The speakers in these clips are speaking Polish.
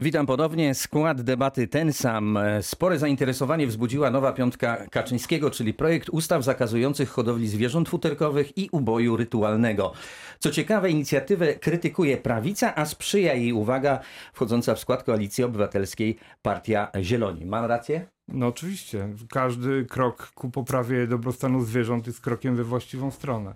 Witam ponownie. Skład debaty ten sam. Spore zainteresowanie wzbudziła nowa piątka Kaczyńskiego, czyli projekt ustaw zakazujących hodowli zwierząt futerkowych i uboju rytualnego. Co ciekawe, inicjatywę krytykuje prawica, a sprzyja jej, uwaga, wchodząca w skład Koalicji Obywatelskiej Partia Zieloni. Mam rację? No oczywiście. Każdy krok ku poprawie dobrostanu zwierząt jest krokiem we właściwą stronę.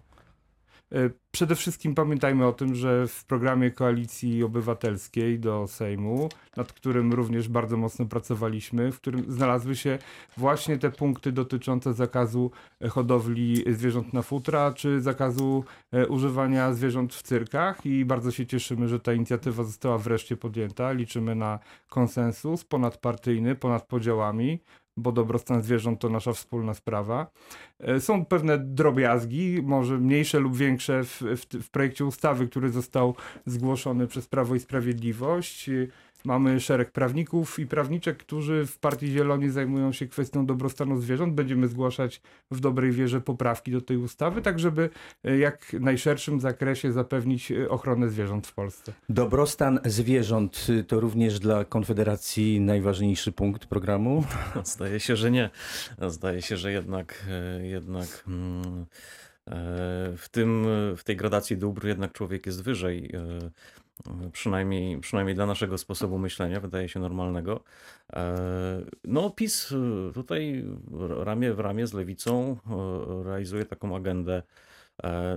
E, przede wszystkim pamiętajmy o tym, że w programie Koalicji Obywatelskiej do Sejmu, nad którym również bardzo mocno pracowaliśmy, w którym znalazły się właśnie te punkty dotyczące zakazu e, hodowli zwierząt na futra, czy zakazu e, używania zwierząt w cyrkach i bardzo się cieszymy, że ta inicjatywa została wreszcie podjęta. Liczymy na konsensus ponadpartyjny, ponad podziałami bo dobrostan zwierząt to nasza wspólna sprawa. E, są pewne drobiazgi, może mniejsze lub większe w, w, w projekcie ustawy, który został zgłoszony przez Prawo i Sprawiedliwość. Mamy szereg prawników i prawniczek, którzy w Partii Zieloni zajmują się kwestią dobrostanu zwierząt. Będziemy zgłaszać w dobrej wierze poprawki do tej ustawy, tak żeby e, jak najszerszym zakresie zapewnić e, ochronę zwierząt w Polsce. Dobrostan zwierząt y, to również dla Konfederacji najważniejszy punkt programu? Zdaje się, że nie. Zdaje się, że jednak, e, jednak mm, w, tym, w tej gradacji dóbr jednak człowiek jest wyżej przynajmniej, przynajmniej dla naszego sposobu myślenia, wydaje się normalnego. E, no, PiS e, tutaj ramię w ramię z lewicą e, realizuje taką agendę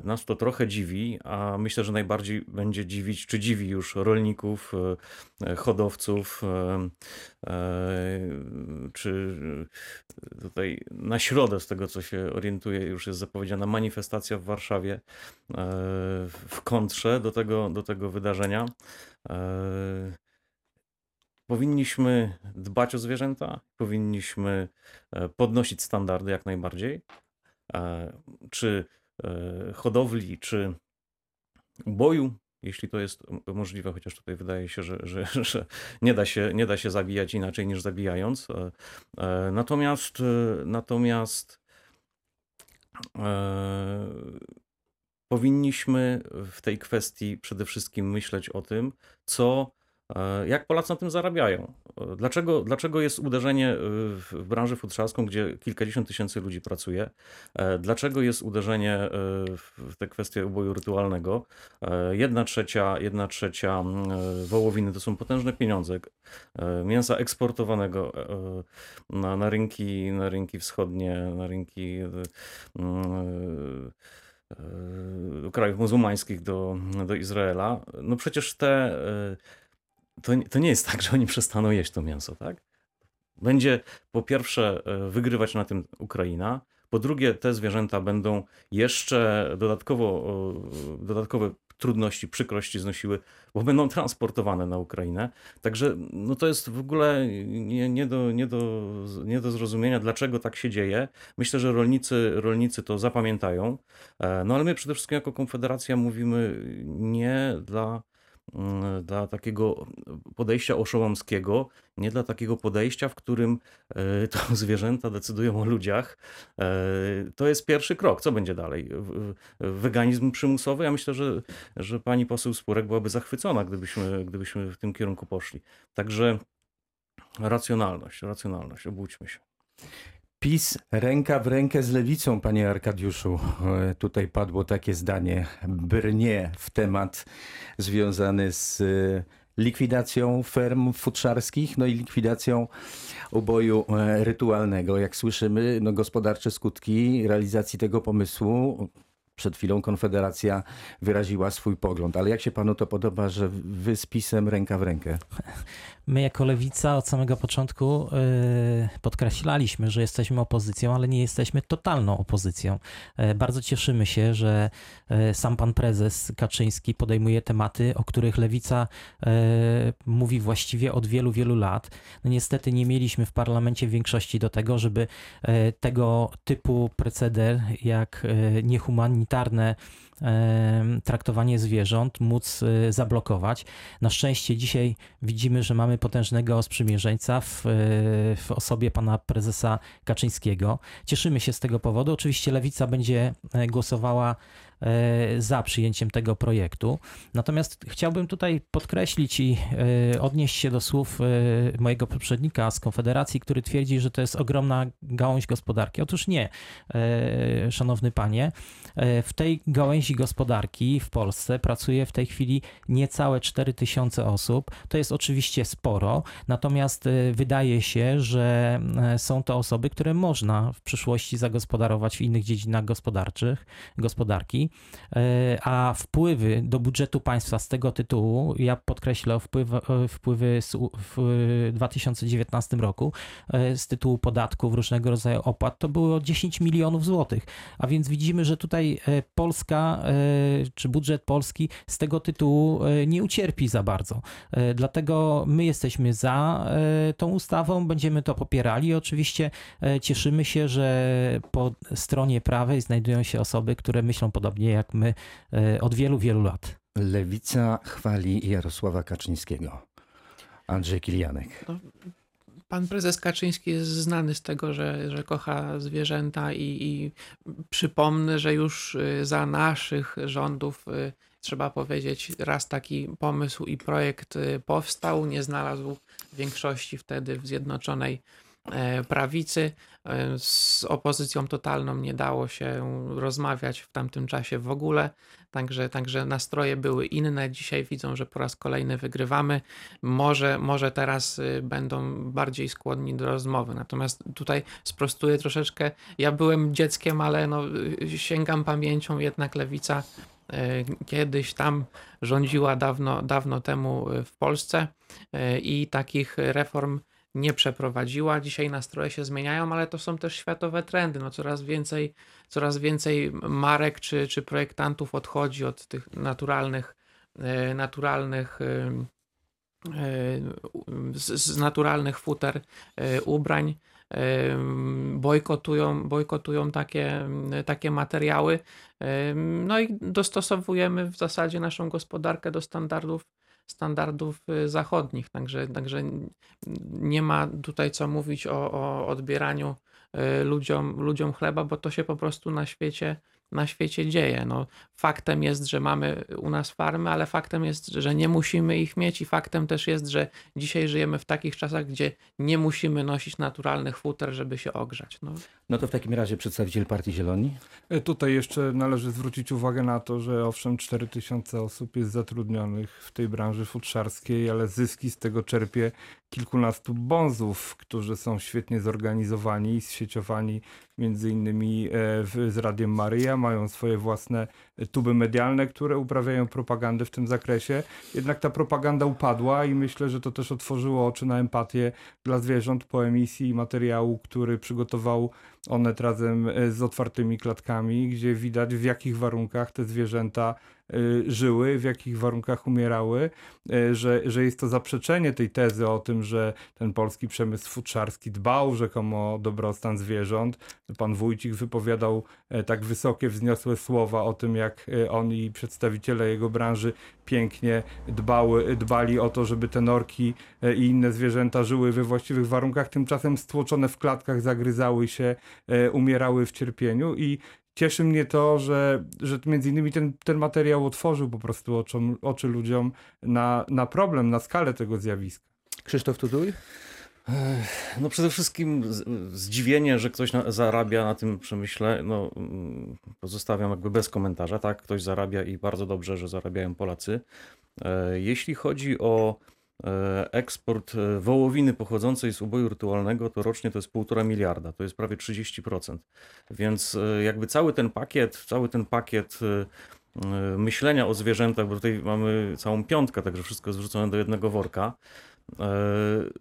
nas to trochę dziwi, a myślę, że najbardziej będzie dziwić, czy dziwi już rolników, e, e, hodowców, czy tutaj na środę, z tego co się orientuję, już jest zapowiedziana manifestacja w Warszawie w kontrze do tego, do tego wydarzenia. Powinniśmy dbać o zwierzęta, powinniśmy podnosić standardy jak najbardziej. Czy E, hodowli czy boju, jeśli to jest możliwe, chociaż tutaj wydaje się, że, że, że nie, da się, nie da się zabijać inaczej niż zabijając. E, e, natomiast natomiast powinniśmy w tej kwestii przede wszystkim myśleć o tym, co E, jak Polacy na tym zarabiają? E, dlaczego, dlaczego jest uderzenie e, w branżę futrzarską, gdzie kilkadziesiąt tysięcy ludzi pracuje? Dlaczego jest uderzenie w te kwestie uboju rytualnego? Jedna trzecia, jedna trzecia wołowiny to są potężne pieniądze. Mięsa eksportowanego na, na, rynki, na rynki wschodnie, na rynki krajów muzułmańskich do, do Izraela. No przecież te to, to nie jest tak, że oni przestaną jeść to mięso, tak? Będzie po pierwsze e, wygrywać na tym Ukraina, po drugie te zwierzęta będą jeszcze dodatkowo, dodatkowe trudności, przykrości znosiły, bo będą transportowane na Ukrainę. Także no to jest w ogóle nie, nie, do, nie, do, nie do zrozumienia, dlaczego tak się dzieje. Myślę, że rolnicy, rolnicy to zapamiętają. E, no ale my przede wszystkim jako Konfederacja mówimy nie dla dla takiego podejścia oszołomskiego, nie dla takiego podejścia, w którym e, to zwierzęta decydują o ludziach. E, to jest pierwszy krok. Co będzie dalej? Weganizm przymusowy? Ja myślę, że, że pani poseł Spurek byłaby zachwycona, gdybyśmy, gdybyśmy w tym kierunku poszli. Także racjonalność, racjonalność, obudźmy się. PiS ręka w rękę z lewicą, panie Arkadiuszu. E, tutaj padło takie zdanie. Brnie w temat związany z e, likwidacją ferm futrzarskich, no i likwidacją uboju e, rytualnego. Jak słyszymy, no gospodarcze skutki realizacji tego pomysłu przed chwilą Konfederacja wyraziła swój pogląd. Ale jak się panu to podoba, że wy z PiSem ręka w rękę? My jako lewica od samego początku yy, podkreślaliśmy, że jesteśmy opozycją, ale nie jesteśmy totalną opozycją. Yy, bardzo cieszymy się, że yy, sam pan prezes Kaczyński podejmuje tematy, o których lewica mówi właściwie od wielu, wielu lat. No niestety nie mieliśmy w parlamencie większości do tego, żeby tego typu preceder jak niehumanitarne traktowanie zwierząt móc zablokować. Na szczęście dzisiaj widzimy, że mamy potężnego sprzymierzeńca w, w osobie pana prezesa Kaczyńskiego. Cieszymy się z tego powodu. Oczywiście lewica będzie głosowała E, za przyjęciem tego projektu. Natomiast chciałbym tutaj podkreślić i e, odnieść się do słów e, mojego poprzednika z Konfederacji, który twierdzi, że to jest ogromna gałąź gospodarki. Otóż nie, szanowny panie. W tej gałęzi gospodarki w Polsce pracuje w tej chwili niecałe 4 tysiące osób. To jest oczywiście sporo, natomiast wydaje się, że są to osoby, które można w przyszłości zagospodarować w innych dziedzinach gospodarczych, gospodarki. E, a wpływy do budżetu państwa z tego tytułu, ja podkreślę wpływy, wpływy w 2019 roku e, z tytułu podatków, różnego rodzaju opłat, to były o 10 milionów złotych. A więc widzimy, że tutaj e, Polska, czy budżet polski z tego tytułu nie ucierpi za bardzo. Dlatego my jesteśmy za tą ustawą, będziemy to popierali. Oczywiście cieszymy się, że po stronie prawej znajdują się osoby, które myślą podobnie podobnie jak my e, od wielu, wielu lat. Lewica chwali Jarosława Kaczyńskiego. Andrzej Kilianek. No, pan prezes Kaczyński jest znany z tego, że, że kocha zwierzęta i, i przypomnę, że już e, za naszych rządów e, trzeba powiedzieć, raz taki pomysł i projekt powstał, nie znalazł większości wtedy w Zjednoczonej prawicy. E, z opozycją totalną nie dało się rozmawiać w tamtym czasie w ogóle, także, także nastroje były inne. Dzisiaj widzą, że po raz kolejny wygrywamy. Może, może teraz y, będą bardziej skłonni do rozmowy. Natomiast tutaj sprostuję troszeczkę. Ja byłem dzieckiem, ale no, y, sięgam pamięcią, jednak lewica e, kiedyś tam rządziła dawno, dawno temu w Polsce i takich reform nie przeprowadziła. Dzisiaj nastroje się zmieniają, ale to są też światowe trendy. No coraz więcej, coraz więcej marek czy, czy projektantów odchodzi od tych naturalnych, e, naturalnych e, e, z, naturalnych futer ubrań bojkotują, bojkotują takie, takie materiały. No i dostosowujemy w zasadzie naszą gospodarkę do standardów standardów y, zachodnich. Także, także nie ma tutaj co mówić o, o odbieraniu y, ludziom, ludziom chleba, bo to się po prostu na świecie na świecie dzieje. No, faktem jest, że mamy u nas farmy, ale faktem jest, że nie musimy ich mieć i faktem też jest, że dzisiaj żyjemy w takich czasach, gdzie nie musimy nosić naturalnych futer, żeby się ogrzać. No, no to w takim razie przedstawiciel Partii Zieloni? E, tutaj jeszcze należy zwrócić uwagę na to, że owszem 4000 osób jest zatrudnionych w tej branży futrzarskiej, ale zyski z tego czerpie kilkunastu bonzów, którzy są świetnie zorganizowani i zsieciowani między innymi e, z Radiem Maryja, mają swoje własne tuby medialne, które uprawiają propagandę w tym zakresie. Jednak ta propaganda upadła i myślę, że to też otworzyło oczy na empatię dla zwierząt po emisji materiału, który przygotował Onet razem e, z otwartymi klatkami, gdzie widać w jakich warunkach te zwierzęta Y, żyły, w jakich warunkach umierały, y, że, że jest to zaprzeczenie tej tezy o tym, że ten polski przemysł futrzarski dbał rzekomo o dobrostan zwierząt. Pan Wójcik wypowiadał e, tak wysokie, wzniosłe słowa o tym, jak e, on i przedstawiciele jego branży pięknie dbały, dbali o to, żeby te norki e, i inne zwierzęta żyły we właściwych warunkach, tymczasem stłoczone w klatkach zagryzały się, umierały w cierpieniu i cieszy mnie to, że, że między innymi ten, ten materiał otworzył po prostu oczy, oczy ludziom na, na problem, na skalę tego zjawiska. Krzysztof Tuduj? No przede wszystkim zdziwienie, że ktoś zarabia na tym przemyśle, no pozostawiam jakby bez komentarza, tak? Ktoś zarabia i bardzo dobrze, że zarabiają Polacy. E, jeśli chodzi o E, eksport e, wołowiny pochodzącej z uboju rytualnego to rocznie to jest 1,5 miliarda, to jest prawie 30%. Więc e, jakby cały ten pakiet, cały ten pakiet myślenia o zwierzętach, bo tutaj mamy całą piątkę, także wszystko jest wrzucone do jednego worka,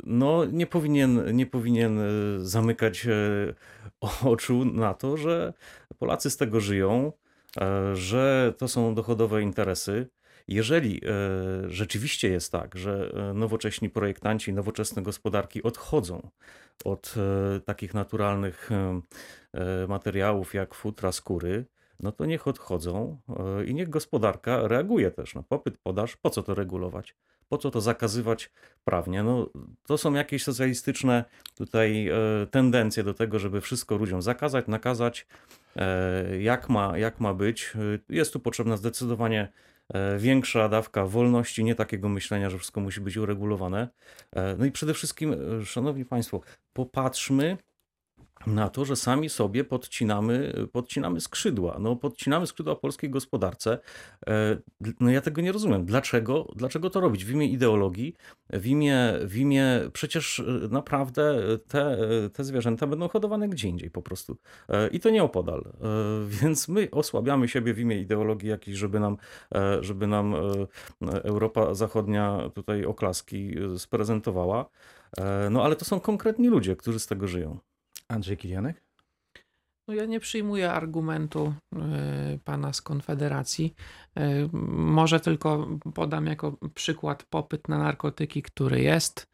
no nie powinien, nie powinien zamykać oczu na to, że Polacy z tego żyją, że to są dochodowe interesy. Jeżeli e, rzeczywiście jest tak, że e, nowocześni projektanci, nowoczesne gospodarki odchodzą od e, takich naturalnych materiałów jak futra, skóry, no to niech odchodzą i niech gospodarka reaguje też na popyt, podaż. Po co to regulować? Po co to zakazywać prawnie? No, to są jakieś socjalistyczne tutaj tendencje do tego, żeby wszystko ludziom zakazać, nakazać, jak ma, jak ma być. Jest tu potrzebna zdecydowanie większa dawka wolności, nie takiego myślenia, że wszystko musi być uregulowane. No i przede wszystkim, szanowni państwo, popatrzmy na to, że sami sobie podcinamy, podcinamy skrzydła. No, podcinamy skrzydła polskiej gospodarce. E, no ja tego nie rozumiem. Dlaczego, dlaczego to robić? W imię ideologii, w imię, w imię przecież e, naprawdę te, te zwierzęta będą hodowane gdzie indziej po prostu. E, I to nie opodal. Więc my osłabiamy siebie w imię ideologii jakiejś, żeby nam, żeby nam Europa Zachodnia tutaj oklaski sprezentowała. No ale to są konkretni ludzie, którzy z tego żyją. Andrzej Kilianek? No ja nie przyjmuję argumentu y, pana z Konfederacji. Y, może tylko podam jako przykład popyt na narkotyki, który jest,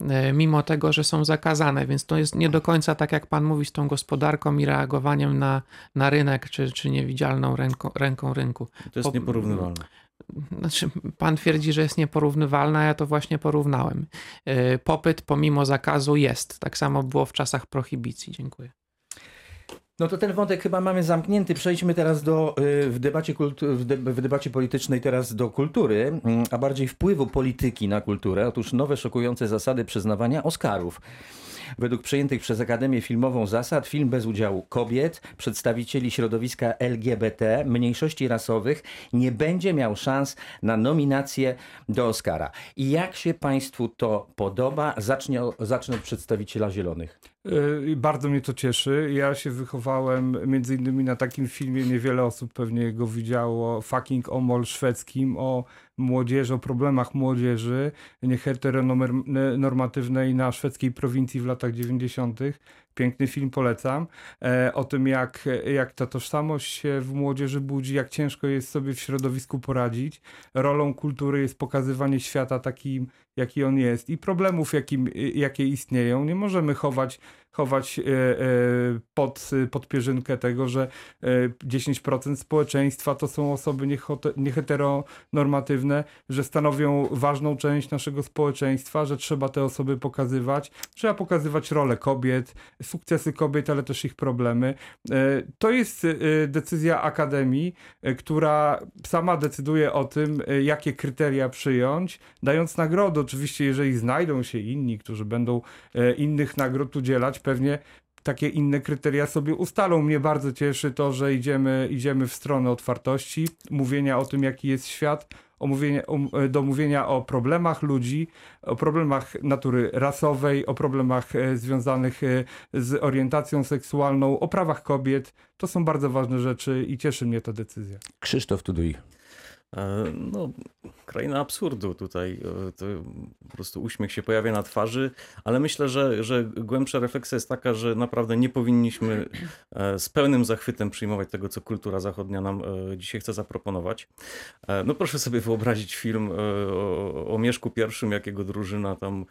y, mimo tego, że są zakazane, więc to jest nie do końca tak, jak pan mówi, z tą gospodarką i reagowaniem na, na rynek, czy, czy niewidzialną ręką, ręką rynku. To jest nieporównywalne. Znaczy, pan twierdzi, że jest nieporównywalna, ja to właśnie porównałem. Y, popyt pomimo zakazu jest. Tak samo było w czasach prohibicji. Dziękuję. No to ten wątek chyba mamy zamknięty. Przejdźmy teraz do, y, w, debacie w, de, w debacie politycznej teraz do kultury, mm, a bardziej wpływu polityki na kulturę. Otóż nowe szokujące zasady przyznawania Oscarów. Według przyjętych przez Akademię Filmową zasad, film bez udziału kobiet, przedstawicieli środowiska LGBT, mniejszości rasowych nie będzie miał szans na nominację do Oscara. I jak się Państwu to podoba? Zacznę, zacznę od przedstawiciela Zielonych. Yy, bardzo mnie to cieszy. Ja się wychowałem między innymi na takim filmie, niewiele osób pewnie go widziało, Fucking Omol szwedzkim, o młodzieży, o problemach młodzieży nieheteronormatywnej na szwedzkiej prowincji w latach 90. Piękny film, polecam. E, o tym, jak, jak ta tożsamość się w młodzieży budzi, jak ciężko jest sobie w środowisku poradzić. Rolą kultury jest pokazywanie świata takim, jaki on jest i problemów, jakim, jakie istnieją. Nie możemy chować chować e, e, pod, pod pierzynkę tego, że 10% e, społeczeństwa to są osoby nieheteronormatywne, że stanowią ważną część naszego społeczeństwa, że trzeba te osoby pokazywać. Trzeba pokazywać rolę kobiet, sukcesy kobiet, ale też ich problemy. To jest decyzja Akademii, która sama decyduje o tym, jakie kryteria przyjąć, dając nagrody. Oczywiście, jeżeli znajdą się inni, którzy będą innych nagród udzielać, pewnie takie inne kryteria sobie ustalą. Mnie bardzo cieszy to, że idziemy, idziemy w stronę otwartości, mówienia o tym, jaki jest świat, o mówienie, do mówienia o problemach ludzi, o problemach natury rasowej, o problemach e, związanych e, z orientacją seksualną, o prawach kobiet. To są bardzo ważne rzeczy i cieszy mnie ta decyzja. Krzysztof Tuduj. E, no, kraina absurdu tutaj. E, to po prostu uśmiech się pojawia na twarzy, ale myślę, że, że głębsza refleksja jest taka, że naprawdę nie powinniśmy e, z pełnym zachwytem przyjmować tego, co kultura zachodnia nam dzisiaj chce zaproponować. No proszę sobie wyobrazić film o, o Mieszku I, jakiego drużyna tam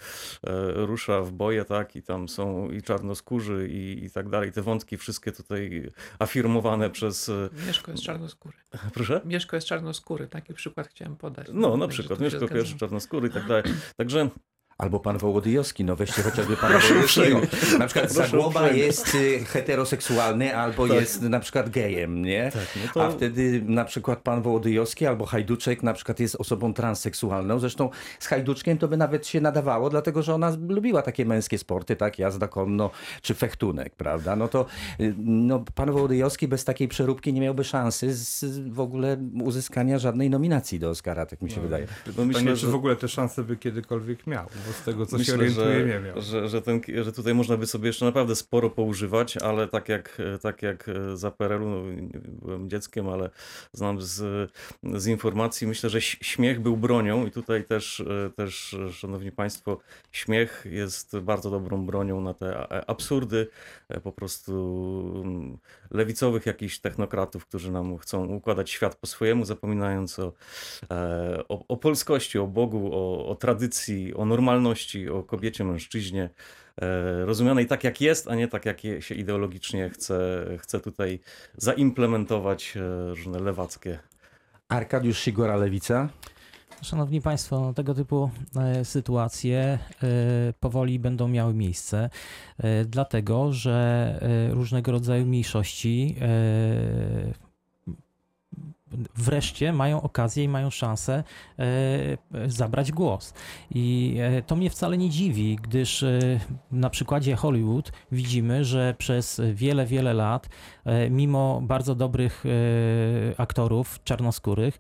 rusza w boje, tak, i tam są i czarnoskórzy i, i tak dalej. Te wątki wszystkie tutaj afirmowane przez... Mieszko jest czarnoskóry. Proszę? Mieszko jest czarnoskóry taki przykład chciałem podać. No, na przykład, Mieszko pierwszy, czarnoskóry i tak dalej. Także Albo pan Wołodyjowski, no weźcie chociażby pana Wołodyjowskiego. Na przykład Zagłoba jest y, heteroseksualny albo tak. jest na przykład gejem, nie? Tak, no to... A wtedy na przykład pan Wołodyjowski albo Hajduczek na przykład jest osobą transseksualną. Zresztą z Hajduczkiem to by nawet się nadawało, dlatego że ona lubiła takie męskie sporty, tak? Jazda konno czy fechtunek, prawda? No to y, no, pan Wołodyjowski bez takiej przeróbki nie miałby szansy z w ogóle uzyskania żadnej nominacji do Oscara, tak mi się no, wydaje. No myślę, że w ogóle te szanse by kiedykolwiek miał bo z tego co Myślę, się orientuję że, nie miał. Że, że, ten, że tutaj można by sobie jeszcze naprawdę sporo poużywać, ale tak jak, tak jak za PRL-u, no, byłem dzieckiem, ale znam z, z informacji, myślę, że śmiech był bronią i tutaj też, też, szanowni państwo, śmiech jest bardzo dobrą bronią na te absurdy po prostu mm, lewicowych jakichś technokratów, którzy nam chcą układać świat po swojemu, zapominając o, e, o, o polskości, o Bogu, o, o tradycji, o normalności, o kobiecie, mężczyźnie, e, rozumianej tak, jak jest, a nie tak, jak się ideologicznie chce, chce tutaj zaimplementować e, różne lewackie Arkadiusz Sigora, Lewica. Szanowni Państwo, tego typu e, sytuacje powoli będą miały miejsce, dlatego że różnego rodzaju mniejszości wreszcie mają okazję i mają szansę e, zabrać głos. I e, to mnie wcale nie dziwi, gdyż e, na przykładzie Hollywood widzimy, że przez wiele, wiele lat, mimo bardzo dobrych aktorów czarnoskórych,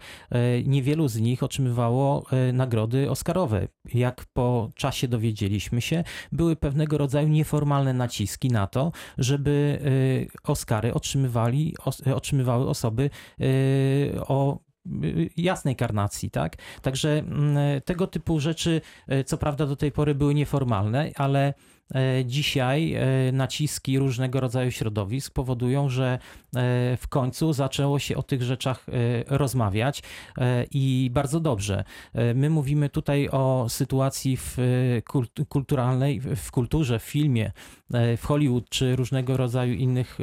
niewielu z nich otrzymywało nagrody Oscarowe. Jak po czasie dowiedzieliśmy się, były pewnego rodzaju nieformalne naciski na to, żeby Oscary otrzymywali, otrzymywały osoby o y, jasnej karnacji, tak? Także mm, tego typu rzeczy, e, co prawda do tej pory były nieformalne, ale e, dzisiaj e, naciski różnego rodzaju środowisk powodują, że e, w końcu zaczęło się o tych rzeczach rozmawiać i bardzo dobrze. My mówimy tutaj o sytuacji w kult- kulturalnej, w- kulturze, w filmie, w Hollywood czy różnego rodzaju innych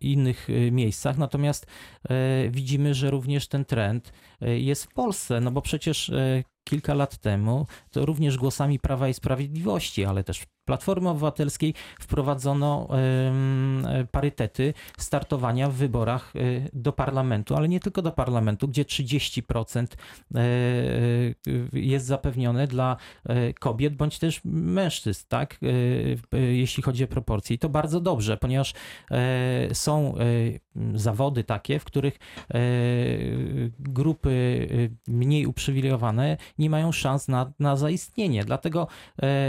innych e, miejscach. Natomiast e, widzimy, że również ten trend e, jest w Polsce, no bo przecież e, kilka lat temu to również głosami Prawa i Sprawiedliwości, ale też Platformy Obywatelskiej wprowadzono parytety startowania w wyborach e, do parlamentu, ale nie tylko do parlamentu, gdzie 30% e, e, jest zapewnione dla kobiet bądź też mężczyzn, tak? Jeśli chodzi o proporcje. I to bardzo dobrze, ponieważ są zawody takie, w których grupy mniej uprzywilejowane nie mają szans na, na zaistnienie. Dlatego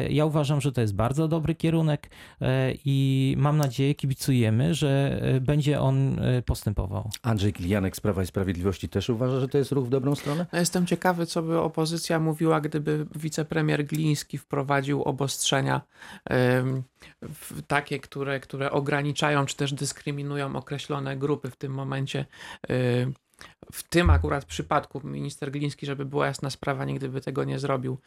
ja uważam, że to jest bardzo dobry kierunek e, i mam nadzieję, kibicujemy, że e, będzie on e, postępował. Andrzej Kilianek z Prawa i Sprawiedliwości też uważa, że to jest ruch w dobrą stronę? No jestem ciekawy, co by opozycja mówiła, gdyby wicepremier Gliński wprowadził obostrzenia takie, które, które ograniczają czy też dyskryminują określone grupy w tym momencie. W tym akurat przypadku minister Gliński, żeby była jasna sprawa, nigdy by tego nie zrobił.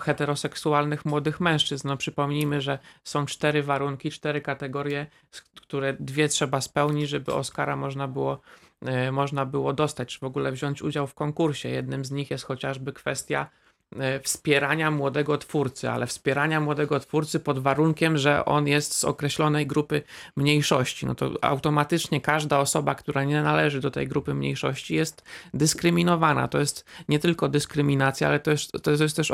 Heteroseksualnych młodych mężczyzn. No przypomnijmy, że są cztery warunki, cztery kategorie, które dwie trzeba spełnić, żeby Oscara można było e, można było dostać, czy w ogóle wziąć udział w konkursie. Jednym z nich jest chociażby kwestia wspierania młodego twórcy, ale wspierania młodego twórcy pod warunkiem, że on jest z określonej grupy mniejszości. No to automatycznie każda osoba, która nie należy do tej grupy mniejszości jest dyskryminowana. To jest nie tylko dyskryminacja, ale to jest, to jest też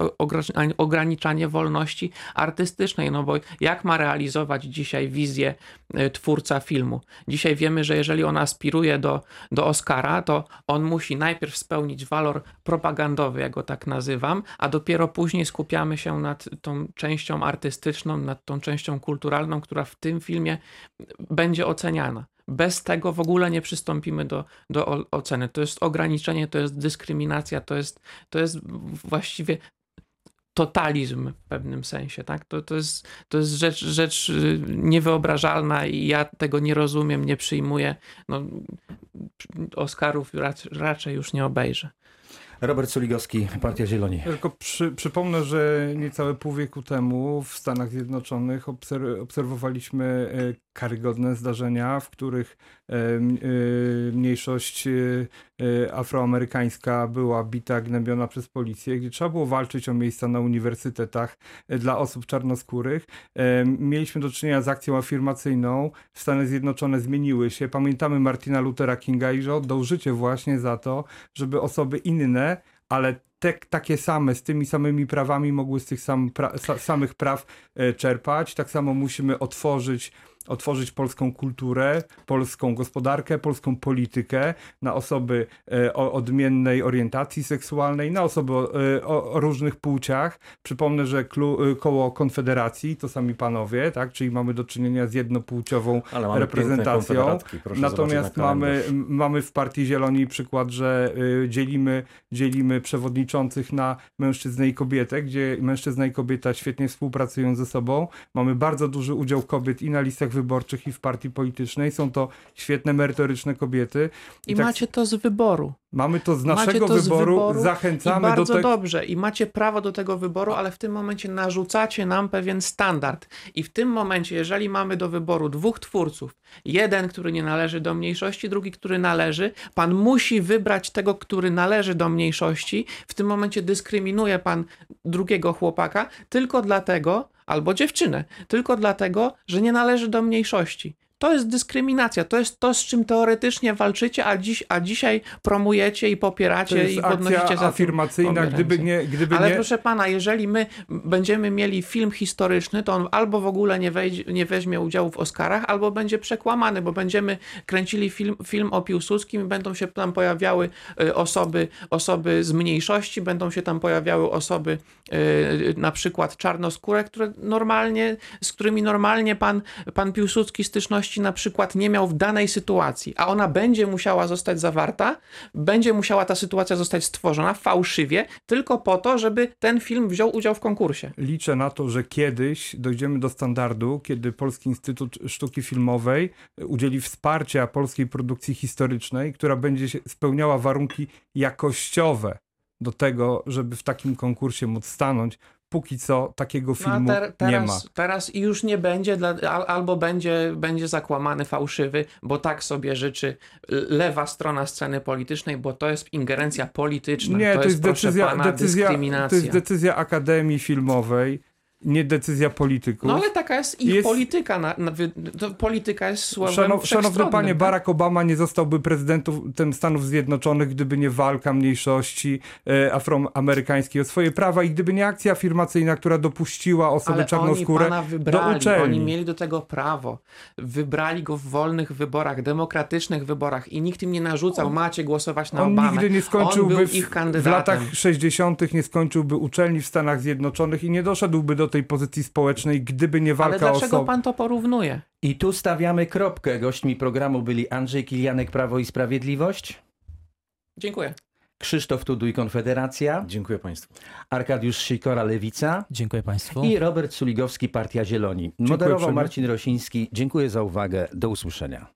ograniczanie wolności artystycznej, no bo jak ma realizować dzisiaj wizję e, twórca filmu? Dzisiaj wiemy, że jeżeli on aspiruje do, do Oscara, to on musi najpierw spełnić walor propagandowy, ja go tak nazywam, a dopiero później skupiamy się nad tą częścią artystyczną, nad tą częścią kulturalną, która w tym filmie będzie oceniana. Bez tego w ogóle nie przystąpimy do, do oceny. To jest ograniczenie, to jest dyskryminacja, to jest, to jest właściwie totalizm w pewnym sensie, tak? To, to, jest, to jest rzecz, rzecz y, niewyobrażalna i ja tego nie rozumiem, nie przyjmuję. No, Oscarów rac- raczej już nie obejrzę. Robert Suligowski, Partia Zieloni. Tylko przy, przypomnę, że niecałe pół wieku temu w Stanach Zjednoczonych obser- obserwowaliśmy e, karygodne zdarzenia, w których e, e, mniejszość afroamerykańska była bita, gnębiona przez policję, gdzie trzeba było walczyć o miejsca na uniwersytetach dla osób czarnoskórych. Mieliśmy do czynienia z akcją afirmacyjną. Stany Zjednoczone zmieniły się. Pamiętamy Martina Luthera Kinga i że oddał życie właśnie za to, żeby osoby inne, ale te, takie same, z tymi samymi prawami mogły z tych sam, pra, sa, samych praw e, czerpać. Tak samo musimy otworzyć, otworzyć polską kulturę, polską gospodarkę, polską politykę na osoby e, o odmiennej orientacji seksualnej, na osoby o, e, o, różnych płciach. Przypomnę, że klu, e, koło Konfederacji to sami panowie, tak? czyli mamy do czynienia z jednopłciową reprezentacją. Natomiast mamy, mamy w Partii Zieloni przykład, że dzielimy, dzielimy przewodniczących na mężczyznę i kobietę, gdzie mężczyzna i kobieta świetnie współpracują ze sobą. Mamy bardzo duży udział kobiet i na listach wyborczych, i w partii politycznej. Są to świetne, merytoryczne kobiety. I tak- macie to z wyboru. Mamy to z naszego to z wyboru, wyboru I zachęcamy do bardzo tego. dobrze. I macie prawo do tego wyboru, ale w tym momencie narzucacie nam pewien standard. I w tym momencie, jeżeli mamy do wyboru dwóch twórców, jeden, który nie należy do mniejszości, drugi, który należy, pan musi wybrać tego, który należy do mniejszości. W tym momencie dyskryminuje pan drugiego chłopaka tylko dlatego, albo dziewczynę, tylko dlatego, że nie należy do mniejszości. To jest dyskryminacja, to jest to, z czym teoretycznie walczycie, a, dziś, a dzisiaj promujecie i To popieracie jest i podnosicie akcja za afirmacyjna, gdyby nie, gdyby Ale nie, proszę pana, jeżeli my będziemy mieli film historyczny, to on albo w ogóle nie, wejdzie, nie weźmie udziału w Oscarach, albo będzie przekłamany, bo będziemy kręcili film, film o Piłsudskim i będą się tam pojawiały y, osoby, osoby z mniejszości, będą się tam pojawiały osoby y, na przykład czarnoskóre, które normalnie, z którymi normalnie pan, pan Piłsudski styczności na przykład nie miał w danej sytuacji, a ona będzie musiała zostać zawarta, będzie musiała ta sytuacja zostać stworzona fałszywie, tylko po to, żeby ten film wziął udział w konkursie. liczę na to, że kiedyś dojdziemy do standardu, kiedy Polski Instytut Sztuki Filmowej udzieli wsparcia polskiej produkcji historycznej, która będzie spełniała warunki jakościowe do tego, żeby w takim konkursie móc stanąć. Póki co takiego No filmu ter, teraz, nie ma. teraz już nie będzie, dla, al, albo będzie, będzie zakłamany, fałszywy, bo tak sobie życzy lewa strona sceny politycznej, bo to jest ingerencja polityczna. Nie, to, jest proszę decyzja, pana, decyzja, to jest decyzja Akademii Filmowej, nie decyzja polityków. No ale taka jest ich Jest- polityka. Na, na, polityka jest słowem Szanow, szanowny panie, tak? Barack Obama nie zostałby prezydentem Stanów Zjednoczonych, gdyby nie walka mniejszości e, afroamerykańskiej o swoje prawa i gdyby nie akcja afirmacyjna, która dopuściła osoby Ale oni czarnoskóre pana do wybrali, uczelni. oni mieli do tego prawo. Wybrali go w wolnych wyborach, demokratycznych wyborach i nikt im nie narzucał, macie głosować na On Obamę. nigdy nie On skończyłby w, w latach 60. nie skończyłby uczelni w Stanach Zjednoczonych i nie doszedłby do tej pozycji społecznej, gdyby nie Ale walka o dlaczego osoby. pan to porównuje? I tu stawiamy kropkę. Gośćmi programu byli Andrzej Kilianek, Prawo i Sprawiedliwość, Dziękuję. Krzysztof Tuduj, Konfederacja, Dziękuję Państwu. Arkadiusz Sikora, Lewica Dziękuję Państwu. i Robert Suligowski, Partia Zieloni. Moderował. Marcin Rosiński. Dziękuję za uwagę. Do usłyszenia.